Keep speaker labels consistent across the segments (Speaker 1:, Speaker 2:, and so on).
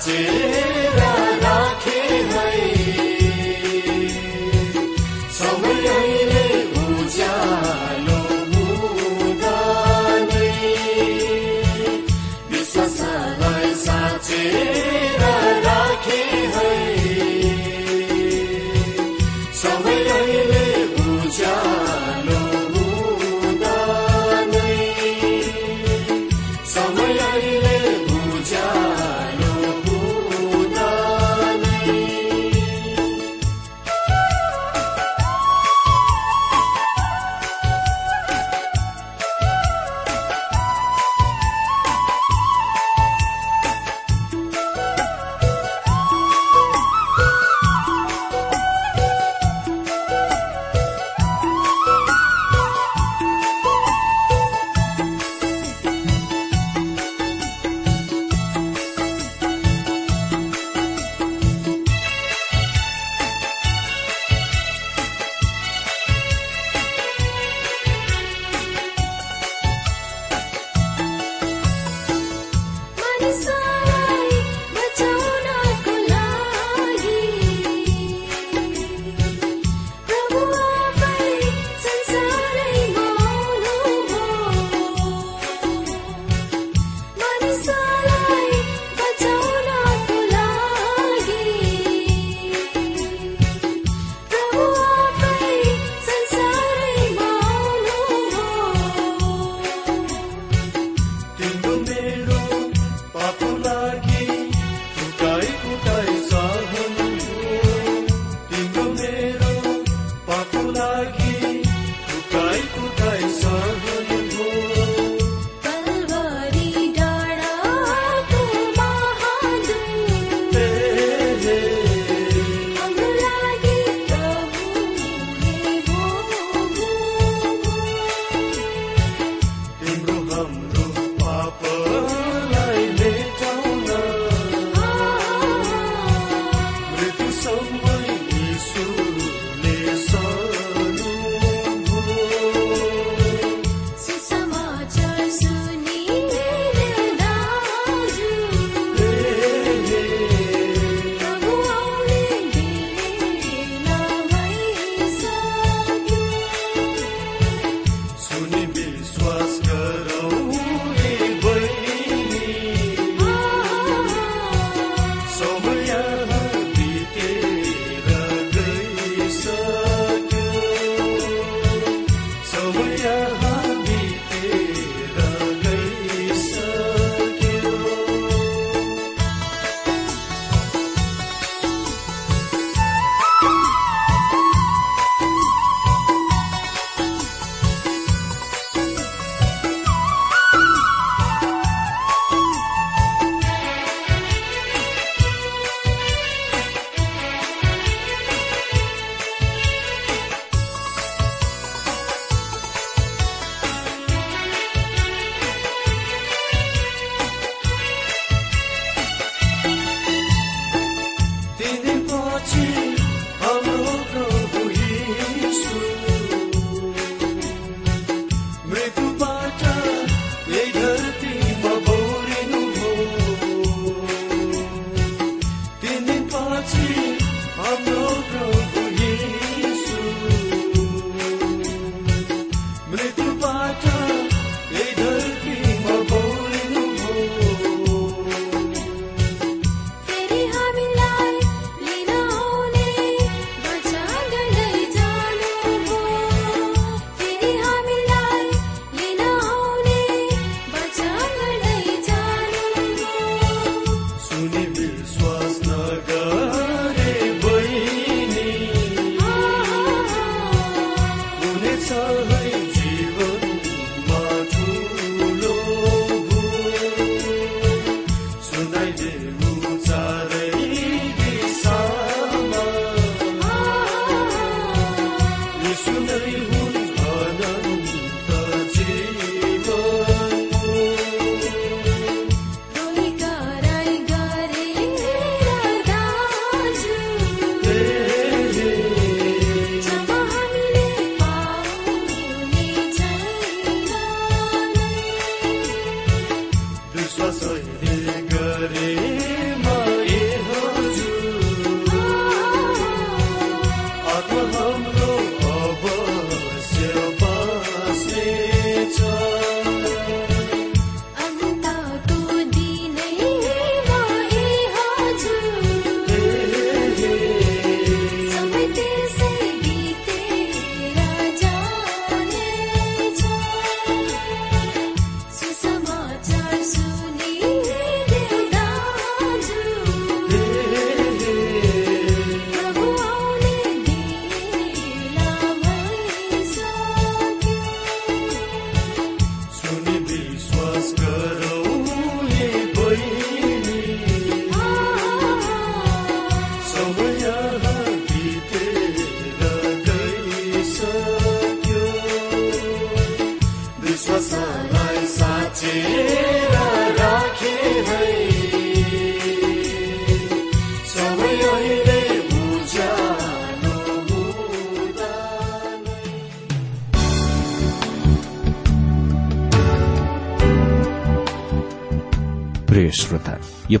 Speaker 1: Till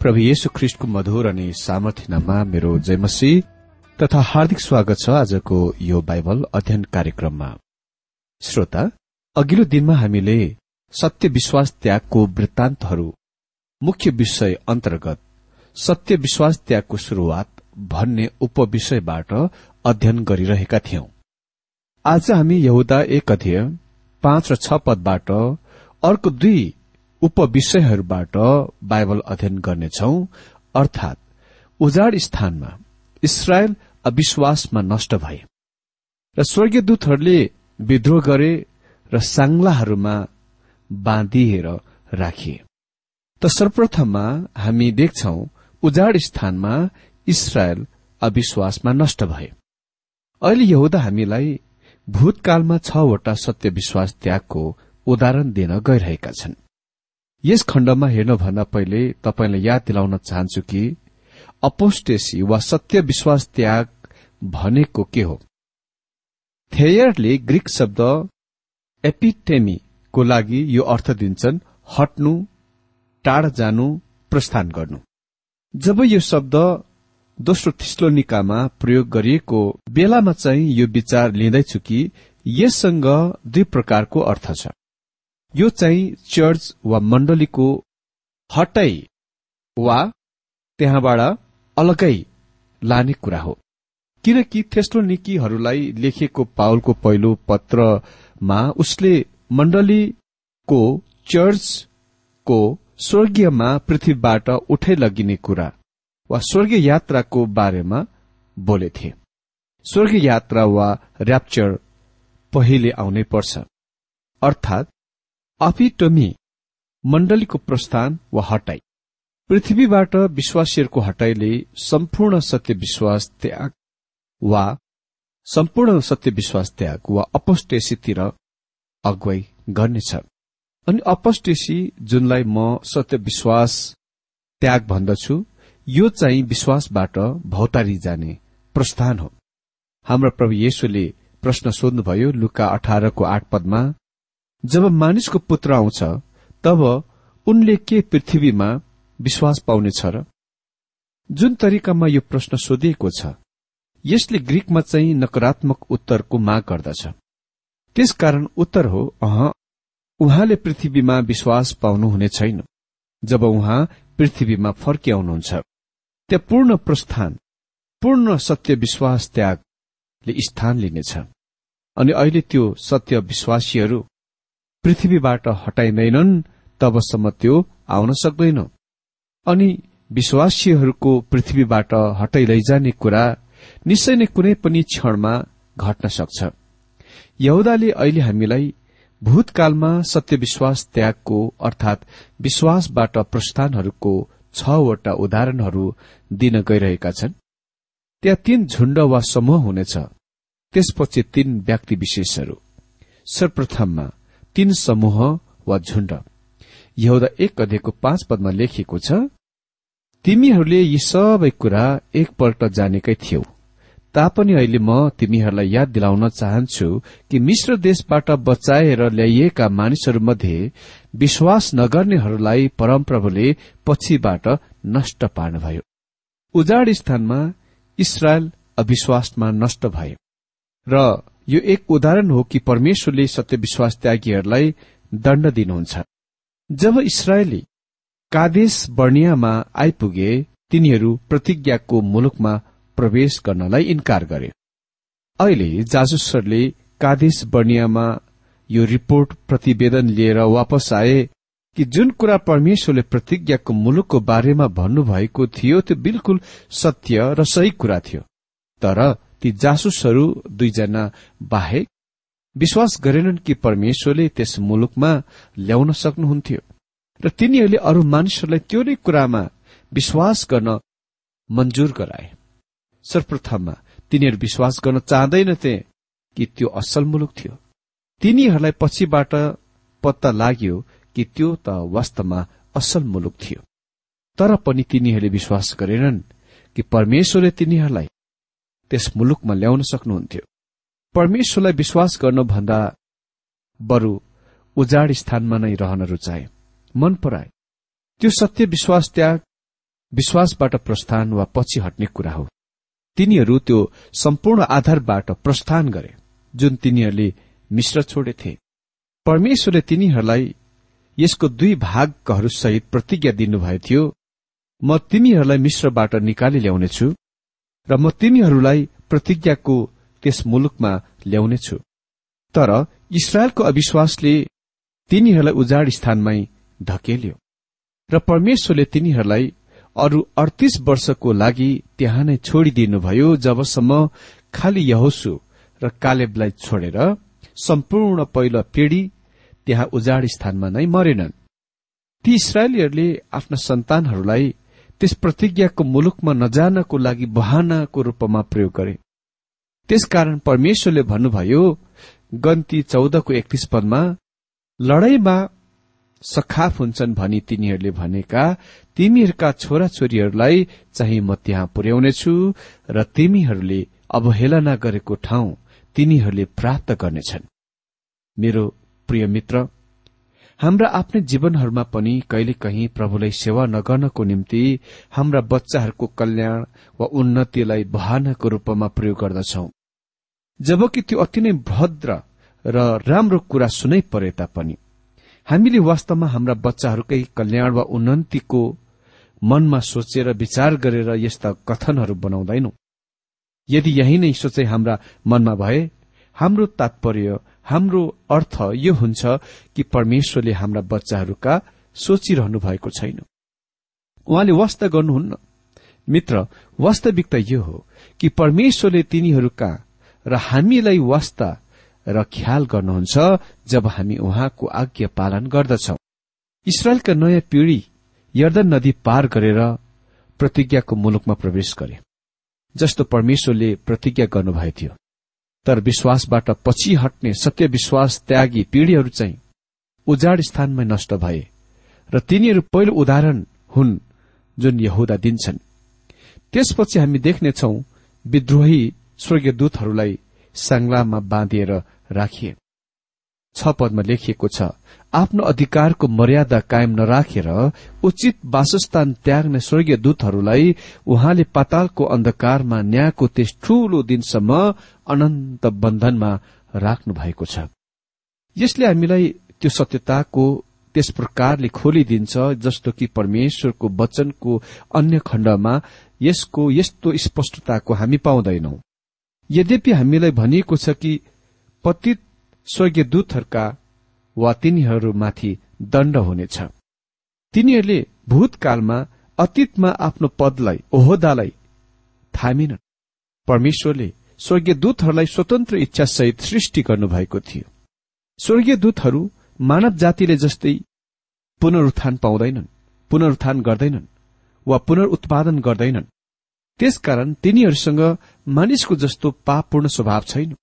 Speaker 1: प्रभु येशु ख्रिष्टको मधुर अनि सामर्थ्यमा मेरो जयमसी तथा हार्दिक स्वागत छ आजको यो बाइबल अध्ययन कार्यक्रममा। श्रोता अघिल्लो दिनमा हामीले सत्य विश्वास त्यागको वृत्तान्तहरू मुख्य विषय अन्तर्गत सत्य विश्वास त्यागको शुरूआत भन्ने उपविषयबाट अध्ययन गरिरहेका थियौं। आज हामी यहुदा एक अध्यय पाँच र छ पदबाट अर्को दुई उपविषयहरूबाट बाइबल अध्ययन गर्नेछौ। अर्थात उजाड स्थानमा इसरायल अविश्वासमा नष्ट भए र स्वर्गीय दूतहरूले विद्रोह गरे र सांग्लाहरूमा बाँधिएर राखिए। त सर्वप्रथममा हामी देख्छौ उजाड स्थानमा इसरायल अविश्वासमा नष्ट भए। अहिले यहुदा हामीलाई भूतकालमा छवटा सत्य विश्वास त्यागको उदाहरण दिन गइरहेका छन्। यस खण्डमा हेर्नुभन्दा पहिले तपाईँलाई याद दिलाउन चाहन्छु कि अपोस्टेसी वा सत्य विश्वास त्याग भनेको के हो? थेयरले ग्रीक शब्द एपिटेमीको लागि यो अर्थ दिन्छन् हट्नु टाढा जानु प्रस्थान गर्नु। जब यो शब्द दोस्रो थिस्लोनिकामा प्रयोग गरिएको बेलामा चाहिँ यो विचार लिँदैछु कि यससँग दुई प्रकारको अर्थ छ। यो चाहिँ चर्च वा मण्डलीको हटाई वा त्यहाँबाट अलगै लाने कुरा हो। किनकि थेस्लोनिकीहरूलाई लेखिएको पाउलको पहिलो पत्रमा उसले मण्डलीको चर्चको स्वर्गीयमा पृथ्वीबाट उठै लगिने कुरा वा स्वर्गीय यात्राको बारेमा बोलेथे स्वर्गीय यात्रा वा ऱ्याप्चर पहिले आउनै पर्छ। अर्थात अफिटोमी मण्डलीको प्रस्थान वा हटाई। पृथ्वीबाट विश्वासीहरूको हटाईले सम्पूर्ण सत्य विश्वास त्याग वा सम्पूर्ण सत्य विश्वास त्याग वा अपस्टेसीतिर अगुवाई गर्नेछ। अनि अपस्टेसी जुनलाई म सत्य विश्वास त्याग भन्दछु यो चाहिँ विश्वासबाट भौतारी जाने प्रस्थान हो। हाम्रो प्रभु येशुले प्रश्न सोध्नुभयो लुका अठारको आठ पदमा जब मानिसको पुत्र आउँछ तब उनले के पृथ्वीमा विश्वास पाउनेछ र? जुन तरिकामा यो प्रश्न सोधिएको छ यसले ग्रीकमा चाहिँ नकारात्मक उत्तरको माग गर्दछ। त्यसकारण उत्तर हो अह उहाँले पृथ्वीमा विश्वास पाउनुहुने छैन। जब उहाँ पृथ्वीमा फर्किआउनुहुन्छ त्यहाँ पूर्ण प्रस्थान पूर्ण सत्य विश्वास त्यागले स्थान लिनेछ। अनि अहिले त्यो सत्य विश्वासीहरू पृथ्वीबाट हटाइँदैनन् तबसम्म त्यो आउन सक्दैन। अनि विश्वासीहरूको पृथ्वीबाट हटाइ लैजाने कुरा निश्चय नै कुनै पनि क्षणमा घट्न सक्छ। यहुदाले अहिले हामीलाई भूतकालमा सत्य विश्वास त्यागको अर्थात विश्वासबाट प्रस्थानहरूको छवटा उदाहरणहरू दिन गइरहेका छन्। त्यहाँ तीन झुण्ड वा समूह हुनेछ। त्यसपछि तीन व्यक्ति विशेषहरू। सर्वप्रथममा तीन समूह वा झुण्ड। यहुदा एक अध्ययको पाँच पदमा लेखिएको छ तिमीहरूले यी सबै कुरा एकपल्ट जानेकै थियौ। तापनि अहिले म तिमीहरूलाई याद दिलाउन चाहन्छु कि मिश्र देशबाट बचाएर ल्याइएका मानिसहरूमध्ये विश्वास नगर्नेहरूलाई परमप्रभुले पछिबाट नष्ट पार्नुभयो। उजाड स्थानमा इसरायल अविश्वासमा नष्ट भए र यो एक उदाहरण हो कि परमेश्वरले सत्यविश्वास त्यागीहरूलाई दण्ड दिनुहुन्छ। जब इसरायली कादेश वर्णियामा आइपुगे तिनीहरू प्रतिज्ञाको मुलुकमा प्रवेश गर्नलाई इन्कार गरे। अहिले जाजुसहरूले कादेश वर्णियामा यो रिपोर्ट प्रतिवेदन लिएर वापस आए कि जुन कुरा परमेश्वरले प्रतिज्ञाको मुलुकको बारेमा भन्नुभएको थियो त्यो बिल्कुल सत्य र सही कुरा थियो। तर ती जासुसहरू दुईजना बाहेक विश्वास गरेनन् कि परमेश्वरले त्यस मुलुकमा ल्याउन सक्नुहुन्थ्यो। र तिनीहरूले अरू मानिसहरूलाई त्यो नै कुरामा विश्वास गर्न मन्जुर गराए। सर्वप्रथममा तिनीहरू विश्वास गर्न चाहँदैनथे कि त्यो असल मुलुक थियो। तिनीहरूलाई पछिबाट पत्ता लाग्यो कि त्यो त वास्तवमा असल मुलुक थियो। तर पनि तिनीहरूले विश्वास गरेनन् कि परमेश्वरले तिनीहरूलाई त्यस मुलुकमा ल्याउन सक्नुहुन्थ्यो। परमेश्वरलाई विश्वास गर्नुभन्दा बरु उजाड स्थानमा नै रहन रुचाए। मन पराए। त्यो सत्य विश्वास त्याग विश्वासबाट प्रस्थान वा पछि हट्ने कुरा हो। तिनीहरू त्यो सम्पूर्ण आधारबाट प्रस्थान गरे जुन तिनीहरूले मिश्र छोडेथे परमेश्वरले तिनीहरूलाई यसको दुई भागहरूसहित प्रतिज्ञा दिनुभएको थियो। म तिमीहरूलाई मिश्रबाट निकाली ल्याउनेछु। र म तिमीहरूलाई प्रतिज्ञाको त्यस मुलुकमा ल्याउनेछु। तर इसरायलको अविश्वासले तिनीहरूलाई उजाड स्थानमै धकेल्यो र परमेश्वरले तिनीहरूलाई अरू अडतिस वर्षको लागि त्यहाँ नै छोडिदिनुभयो जबसम्म खालि यहोसु र कालेबलाई छोडेर सम्पूर्ण पहिलो पिढ़ी त्यहाँ उजाड स्थानमा नै मरेनन्। ती इसरायलीहरूले आफ्ना सन्तानहरूलाई त्यस प्रतिज्ञाको मुलुकमा नजानको लागि बहानाको रूपमा प्रयोग गरे। त्यसकारण परमेश्वरले भन्नुभयो गन्ती चौधको एकतिस पदमा लडाईँमा सखाफ हुन्छन् भनी तिनीहरूले भनेका तिमीहरूका छोराछोरीहरूलाई चाहिँ म त्यहाँ पुर्याउनेछु र तिमीहरूले अवहेलना गरेको ठाउँ तिनीहरूले प्राप्त गर्नेछन्। मेरो प्रिय मित्र हाम्रा आफ्नै जीवनहरूमा पनि कहिलेकाहीँ प्रभुलाई सेवा नगर्नको निम्ति हाम्रा बच्चाहरूको कल्याण वा उन्नतिलाई बहानाको रूपमा प्रयोग गर्दछौ। जबकि त्यो अति नै भद्र र राम्रो कुरा सुनै परे तापनि। हामीले वास्तवमा हाम्रा बच्चाहरूकै कल्याण वा उन्नतिको मनमा सोचेर विचार गरेर यस्ता कथनहरू बनाउँदैनौ। यदि यही नै सोचे हाम्रा मनमा भए हाम्रो तात्पर्य हाम्रो अर्थ यो हुन्छ कि परमेश्वरले हाम्रा बच्चाहरूका सोचिरहनु भएको छैन। उहाँले वास्ता गर्नुहुन्न। मित्र वास्तविकता यो हो कि परमेश्वरले तिनीहरूका र हामीलाई वास्ता र ख्याल गर्नुहुन्छ जब हामी उहाँको आज्ञा पालन गर्दछौ। इसरायलका नयाँ पिढ़ी यर्दन नदी पार गरेर प्रतिज्ञाको मुलुकमा प्रवेश गरे जस्तो परमेश्वरले प्रतिज्ञा गर्नुभएको थियो। तर विश्वासबाट पछि हट्ने सत्य विश्वास त्यागी पीढ़ीहरू चाहिँ उजाड स्थानमै नष्ट भए र तिनीहरू पहिलो उदाहरण हुन् जुन यहुदा दिन्छन्। त्यसपछि हामी देख्नेछौ विद्रोही स्वर्गीय दूतहरूलाई सांग्लामा बाँधिएर राखिए। छ पदमा लेखिएको छ आफ्नो अधिकारको मर्यादा कायम नराखेर उचित वासस्थान त्याग्ने स्वर्गीय दूतहरूलाई उहाँले पातालको अन्धकारमा न्यायको त्यस ठूलो दिनसम्म अनन्त बन्धनमा राख्नु भएको छ। यसले हामीलाई त्यो सत्यताको त्यस प्रकारले खोलिदिन्छ जस्तो कि परमेश्वरको वचनको अन्य खण्डमा यसको यस्तो स्पष्टताको हामी पाउँदैनौ। यद्यपि हामीलाई भनिएको छ कि पतित स्वर्गीय दूतहरूका वा तिनीहरूमाथि दण्ड हुनेछ। तिनीहरूले भूतकालमा अतीतमा आफ्नो पदलाई ओहोदालाई थामिनन् परमेश्वरले स्वर्गीय दूतहरूलाई स्वतन्त्र इच्छासहित सृष्टि गर्नुभएको थियो। स्वर्गीय दूतहरू मानव जातिले जस्तै पुनरुत्थान पाउँदैनन् पुनरुत्थान गर्दैनन् वा पुनरुत्पादन गर्दैनन्। त्यसकारण तिनीहरूसँग मानिसको जस्तो पापपूर्ण स्वभाव छैन।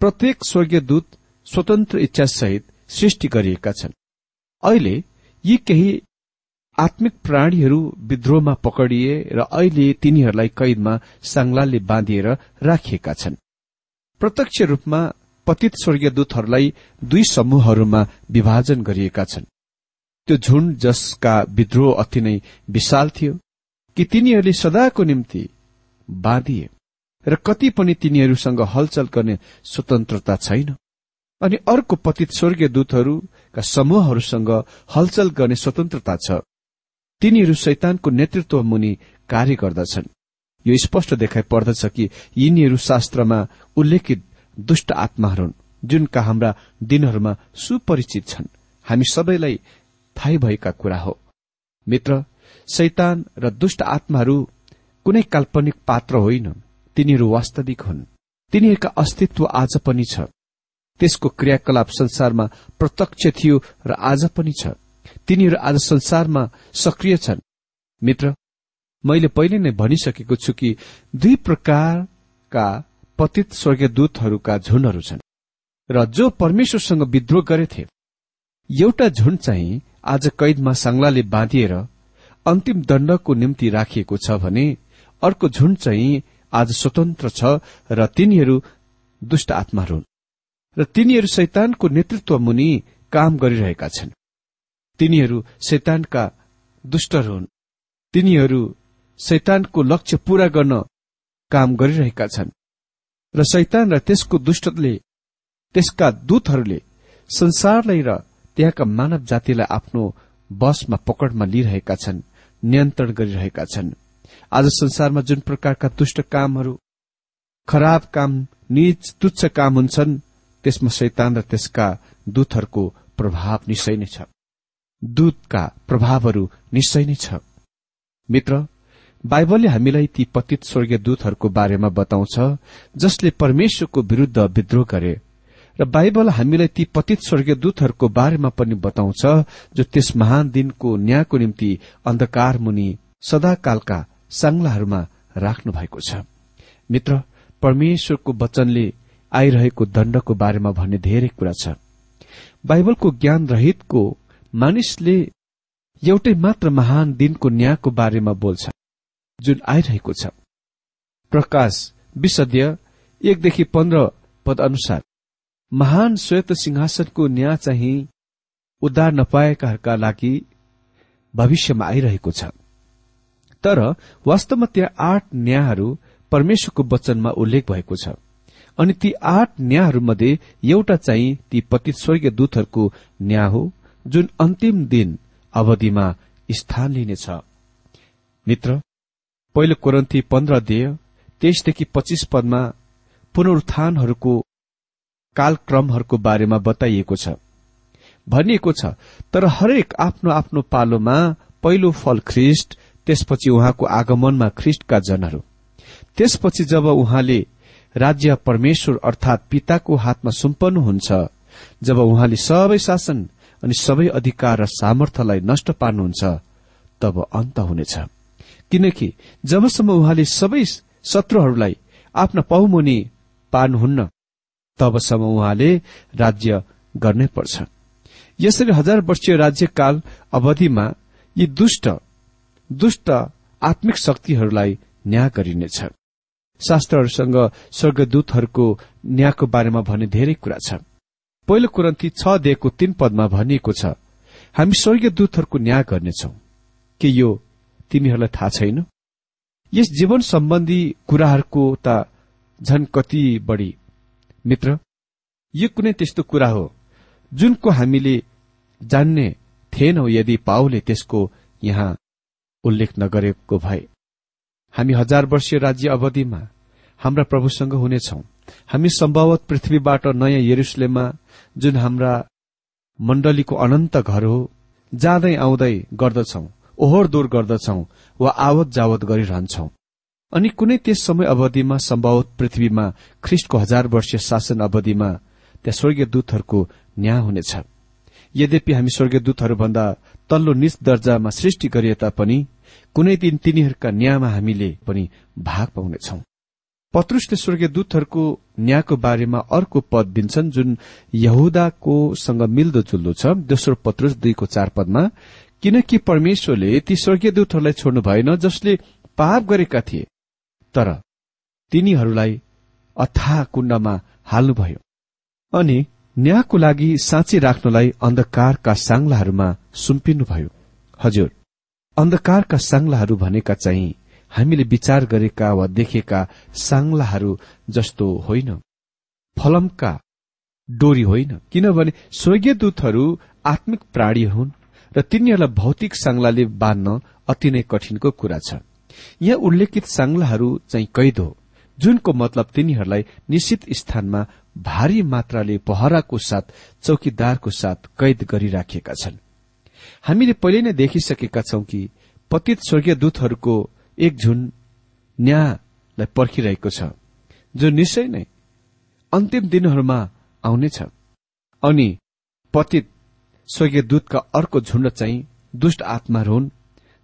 Speaker 1: प्रत्येक स्वर्गीय दूत स्वतन्त्र इच्छासहित सृष्टि गरिएका छन्। अहिले यी केही आत्मिक प्राणीहरू विद्रोहमा पकडिए र अहिले तिनीहरूलाई कैदमा सांग्लाले बाँधिएर राखिएका छन्। प्रत्यक्ष रूपमा पतित स्वर्गीय दूतहरूलाई दुई समूहहरूमा विभाजन गरिएका छन्। त्यो झुण्ड जसका विद्रोह अति नै विशाल थियो कि तिनीहरूले सदाको निम्ति बाँधिए र कति पनि तिनीहरूसँग हलचल गर्ने स्वतन्त्रता छैन। अनि अर्को पतित स्वर्गीय दूतहरूका समूहहरूसँग हलचल गर्ने स्वतन्त्रता छ। तिनीहरू शैतानको नेतृत्व मुनि कार्य गर्दछन्। यो स्पष्ट देखाइ पर्दछ कि यिनीहरू शास्त्रमा उल्लेखित दुष्ट आत्माहरू हुन् जुनका हाम्रा दिनहरूमा सुपरिचित छन्। हामी सबैलाई थाहै भएका कुरा हो। मित्र शैतान र दुष्ट आत्माहरू कुनै काल्पनिक पात्र होइन तिनीहरू वास्तविक हुन्। तिनीहरूका अस्तित्व आज पनि छ। त्यसको क्रियाकलाप संसारमा प्रत्यक्ष थियो र आज पनि छ। तिनीहरू आज संसारमा सक्रिय छन्। मित्र मैले पहिले नै भनिसकेको छु कि दुई प्रकारका पतित स्वर्गीय दूतहरूका झुण्डहरू छन् र जो परमेश्वरसँग विद्रोह गरेथे एउटा झुण्ड चाहिँ आज कैदमा सांग्लाले बाँधिएर अन्तिम दण्डको निम्ति राखिएको छ भने अर्को झुण्ड चाहिँ आज स्वतन्त्र छ र तिनीहरू दुष्ट आत्माहरू हुन्। र तिनीहरू शैतानको नेतृत्व मुनि काम गरिरहेका छन्। तिनीहरू शैतानका दुष्टहरू हुन्। तिनीहरू शैतानको लक्ष्य पूरा गर्न काम गरिरहेका छन्। र शैतान र त्यसको दुष्टले त्यसका दूतहरूले संसारलाई र त्यहाँका मानव जातिलाई आफ्नो बसमा पकडमा लिइरहेका छन् नियन्त्रण गरिरहेका छन्। आज संसारमा जुन प्रकारका दुष्ट कामहरू खराब काम निज तुच्छ काम हुन्छन् त्यसमा शैतान र त्यसका दूतहरूको प्रभाव निश्चय नै छ। दूतका प्रभावहरू निश्चय नै छ। मित्र बाइबलले हामीलाई ती पतित स्वर्गीय दूतहरूको बारेमा बताउँछ जसले परमेश्वरको विरूद्ध विद्रोह गरे। र बाइबल हामीलाई ती पतित स्वर्गीय दूतहरूको बारेमा पनि बताउँछ जो त्यस महान दिनको न्यायको निम्ति अन्धकार मुनि सदाकालका सांग्लाहरूमा राख्नु भएको छ। मित्र परमेश्वरको वचनले आइरहेको दण्डको बारेमा भन्ने धेरै कुरा छ। बाइबलको ज्ञान रहितको मानिसले एउटै मात्र महान दिनको न्यायको बारेमा बोल्छ जुन आइरहेको छ। प्रकाश विशद्य एकदेखि पन्ध्र पद अनुसार महान श्वेत सिंहासनको न्याय चाहिँ उद्धार नपाएकाहरूका लागि भविष्यमा आइरहेको छ। तर वास्तवमा त्यहाँ आठ न्यायहरू परमेश्वरको वचनमा उल्लेख भएको छ। अनि ती आठ न्यायहरूमध्ये एउटा चाहिँ ती पति स्वर्गीय दूतहरूको न्याय हो जुन अन्तिम दिन अवधिमा स्थान लिनेछ। मित्र पहिलो कोरन्थी पन्ध्र देय तेइसदेखि पच्चिस पदमा पुनरुत्थानहरूको कालक्रमहरूको बारेमा बताइएको छ। भनिएको छ तर हरेक आफ्नो आफ्नो पालोमा पहिलो फल ख्रिष्ट त्यसपछि उहाँको आगमनमा ख्रिष्टका जनहरू। त्यसपछि जब उहाँले राज्य परमेश्वर अर्थात पिताको हातमा सुम्पन्नुहुन्छ जब उहाँले सबै शासन अनि सबै अधिकार र सामर्थ्यलाई नष्ट पार्नुहुन्छ तब अन्त हुनेछ। किनकि जबसम्म उहाँले सबै शत्रुहरूलाई आफ्ना पहुमुनि पार्नुहुन्न तबसम्म उहाँले राज्य गर्नै पर्छ। यसरी हजार वर्षीय राज्यकाल अवधिमा यी दुष्ट दुष्ट आत्मिक शक्तिहरूलाई न्याय गरिनेछ। शास्त्रहरूसँग स्वर्गदूतहरूको न्यायको बारेमा भन्ने धेरै कुरा छ। पहिलो कुरन्ती छ दिएको तीन पदमा भनिएको छ हामी स्वर्गीय दूतहरूको न्याय गर्नेछौ। के यो तिमीहरूलाई थाहा छैन? यस जीवन सम्बन्धी कुराहरूको त झन कति बढी। मित्र यो कुनै त्यस्तो कुरा हो जुनको हामीले जान्ने थिएनौ यदि पाउले त्यसको यहाँ उल्लेख नगरेको भए। हामी हजार वर्षीय राज्य अवधिमा हाम्रा प्रभुसँग हुनेछौ। हामी सम्भवत पृथ्वीबाट नयाँ यरुसलेममा जुन हाम्रा मण्डलीको अनन्त घर हो जाँदै आउँदै गर्दछौ ओहोर दोहोर गर्दछौ वा आवत जावत गरिरहन्छौ। अनि कुनै त्यस समय अवधिमा सम्भवत पृथ्वीमा ख्रिष्टको हजार वर्षीय शासन अवधिमा त्यहाँ स्वर्गीय दूतहरूको न्याय हुनेछ। यद्यपि हामी स्वर्गीय दूतहरूभन्दा तल्लो निच दर्जामा सृष्टि गरिए तापनि कुनै दिन तिनीहरूका न्यायमा हामीले पनि भाग पाउनेछौ। पत्रुषले स्वर्गीय दूतहरूको न्यायको बारेमा अर्को पद दिन्छन् जुन यहुदाको सँग मिल्दो जुल्दो छ। दोस्रो पत्रुष दुईको चार पदमा किनकि परमेश्वरले ती स्वर्गीय दूतहरूलाई छोड्नु भएन जसले पाप गरेका थिए। तर तिनीहरूलाई अथा कुण्डमा हाल्नुभयो। अनि न्यायको लागि साँची राख्नलाई अन्धकारका साङ्लाहरूमा सुम्पिनुभयो। हजुर अन्धकारका साङ्लाहरू भनेका चाहिँ हामीले विचार गरेका वा देखेका साङ्लाहरू जस्तो होइन। फलमका डोरी होइन। किनभने स्वर्गीय दूतहरू आत्मिक प्राणी हुन् र तिनीहरूलाई भौतिक साङ्लाले बाँध्न अति नै कठिनको कुरा छ। यहाँ उल्लेखित साङ्लाहरू चाहिँ कैद हो जुनको मतलब तिनीहरूलाई निश्चित स्थानमा भारी मात्राले पहराको साथ चौकीदारको साथ कैद गरिराखेका छन्। हामीले पहिले नै देखिसकेका छौं कि पतित स्वर्गीय दूतहरूको एक झुन न्यायलाई पर्खिरहेको छ जो निश्चय नै अन्तिम दिनहरूमा आउनेछ। अनि पतित स्वर्गीय दूतका अर्को झुण्ड चाहिँ दुष्ट आत्माहरू हुन्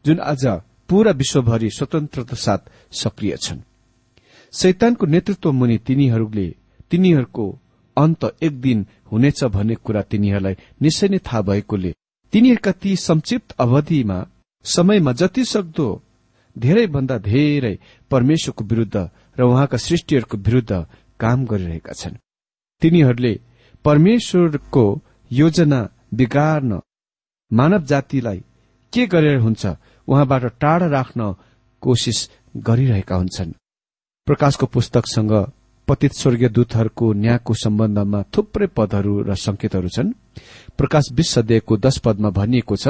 Speaker 1: जुन आज पूरा विश्वभरि स्वतन्त्रता साथ सक्रिय छन्। शैतानको नेतृत्व मुनि तिनीहरूले तिनीहरूको अन्त एक दिन हुनेछ भन्ने कुरा तिनीहरूलाई निश्चय नै थाहा भएकोले तिनीहरूका ती संक्षिप्त अवधिमा समयमा जति सक्दो धेरैभन्दा धेरै परमेश्वरको विरूद्ध र उहाँका सृष्टिहरूको विरूद्ध काम गरिरहेका छन्। तिनीहरूले परमेश्वरको योजना बिगार्न मानव जातिलाई के गरेर हुन्छ उहाँबाट टाढा राख्न कोसिस गरिरहेका हुन्छन्। प्रकाशको पुस्तकसँग पतित स्वर्गीय दूतहरूको न्यायको सम्बन्धमा थुप्रै पदहरू र संकेतहरू छन्। प्रकाश विश्वदेवको दश पदमा भनिएको छ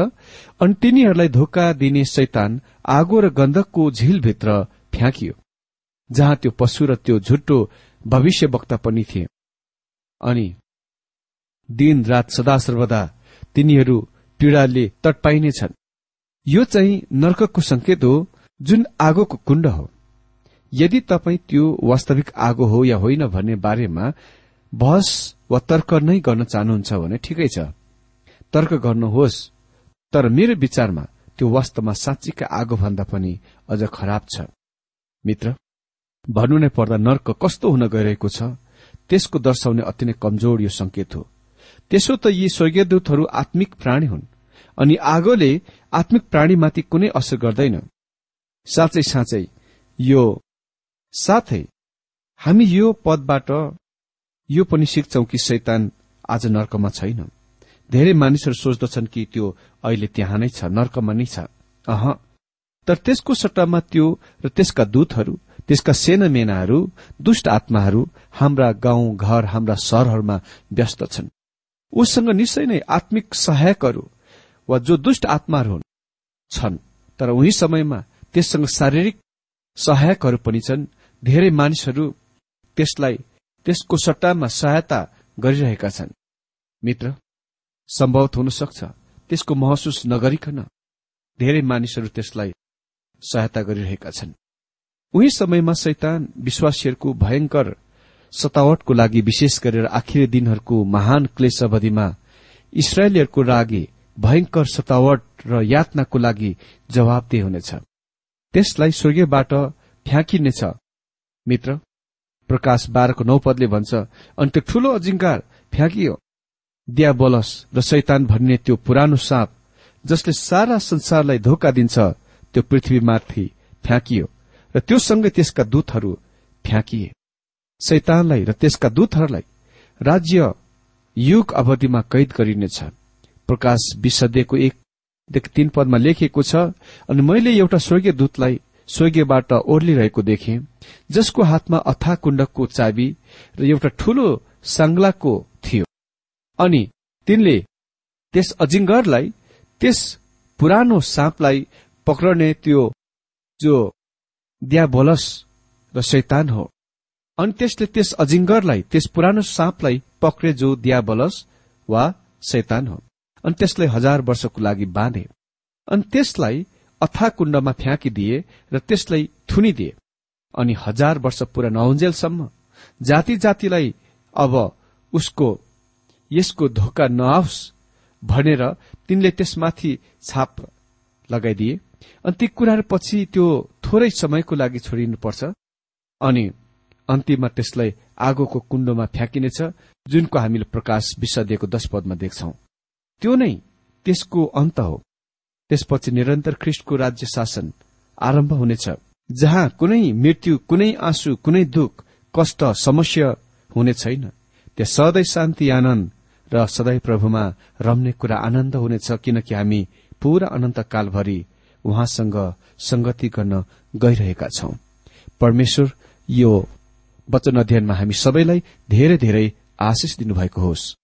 Speaker 1: अनि तिनीहरूलाई धोका दिने शैतान आगो र गन्धकको झिलभित्र फ्याँकियो जहाँ त्यो पशु र त्यो झुट्टो भविष्यवक्ता पनि थिए। अनि दिन रात सदा सर्वदा तिनीहरू पीड़ाले तटपाइनेछन् यो चाहिँ नर्कको संकेत हो जुन आगोको कुण्ड हो। यदि तपाईँ त्यो वास्तविक आगो हो या होइन भन्ने बारेमा बहस वा तर्क नै गर्न चाहनुहुन्छ भने ठिकै छ। तर्क गर्नुहोस्। तर मेरो विचारमा त्यो वास्तवमा साँच्चीका आगो भन्दा पनि अझ खराब छ। मित्र भन्नु नै पर्दा नर्क कस्तो हुन गइरहेको छ? त्यसको दर्शाउने अति नै कमजोर यो संकेत हो। त्यसो त यी स्वर्गीयदूतहरू आत्मिक प्राणी हुन् अनि आगोले आत्मिक प्राणीमाथि कुनै असर गर्दैन। साँच्चै साँच्चै यो साथै हामी यो पदबाट यो पनि सिक्छौ कि शैतान आज नर्कमा छैन। धेरै मानिसहरू सोच्दछन् कि त्यो अहिले त्यहाँ नै छ नर्कमा नै छ। अह तर त्यसको सट्टामा त्यो र त्यसका दूतहरू त्यसका सेनामेनाहरू दुष्ट आत्माहरू हाम्रा गाउँ घर हाम्रा सहरहरूमा व्यस्त छन्। उसँग निश्चय नै आत्मिक सहायकहरू वा जो दुष्ट आत्माहरू छन्। तर उही समयमा त्यससँग शारीरिक सहायकहरू पनि छन् धेरै मानिसहरू त्यसलाई त्यसको सट्टामा सहायता गरिरहेका छन्। मित्र सम्भवत हुन सक्छ त्यसको महसुस नगरिकन धेरै मानिसहरू त्यसलाई सहायता गरिरहेका छन्। उही समयमा शैतान विश्वासीहरूको भयंकर सतावटको लागि विशेष गरेर आखिरी दिनहरूको महान क्लेश अवधिमा इसरायलीहरूको लागि भयंकर सतावट र यातनाको लागि जवाबदेह हुनेछ। त्यसलाई स्वर्गीयबाट फ्याँकिनेछ। मित्र प्रकाश बाह्रको नौ पदले भन्छ अनि त्यो ठूलो अजिङ्कार फ्याँकियो। दिया बलस र शैतान भन्ने त्यो पुरानो साँप जसले सारा संसारलाई धोका दिन्छ त्यो पृथ्वीमाथि फ्याँकियो र त्योसँगै त्यसका दूतहरू फ्याँकिए। शैतानलाई र त्यसका दूतहरूलाई राज्य युग अवधिमा कैद गरिनेछ प्रकाश विशदेको एकदेखि तीन पदमा लेखिएको छ अनि मैले एउटा स्वर्गीय दूतलाई स्वर्गीयबाट ओर्लिरहेको देखे जसको हातमा अथा कुण्डको चाबी र एउटा ठूलो सांग्लाको थियो। अनि तिनले त्यस अजिङ्गरलाई त्यस पुरानो साँपलाई पक्रने त्यो जो द्याबोलस र शैतान हो। अनि त्यसले त्यस अजिङ्गरलाई त्यस पुरानो साँपलाई पक्रे जो द्याबलस वा शैतान हो। अनि त्यसलाई हजार वर्षको लागि बाँधे। अनि त्यसलाई अथा कुण्डमा फ्याँकिदिए र त्यसलाई थुनिदिए। अनि हजार वर्ष पूरा नहुन्जेलसम्म जाति जातिलाई अब उसको यसको धोका नआओस् भनेर तिनले त्यसमाथि छाप लगाइदिए। अनि ती कुराहरू पछि त्यो थोरै समयको लागि छोडिनुपर्छ। अनि अन्तिममा त्यसलाई आगोको कुण्डोमा फ्याँकिनेछ जुनको हामीले प्रकाश विश्व दिएको दश पदमा देख्छौ। त्यो नै त्यसको अन्त हो। त्यसपछि निरन्तर ख्रिष्टको राज्य शासन आरम्भ हुनेछ जहाँ कुनै मृत्यु कुनै आँसु कुनै दुख कष्ट समस्या हुने छैन। त्यहाँ सधैँ शान्ति आनन्द र सधैँ प्रभुमा रम्ने कुरा आनन्द हुनेछ किनकि हामी पूरा अनन्त कालभरि उहाँसँग संगति गर्न गइरहेका छौं। परमेश्वर यो वचन अध्ययनमा हामी सबैलाई धेरै धेरै आशिष दिनुभएको होस्।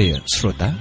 Speaker 2: प्रिय श्रोता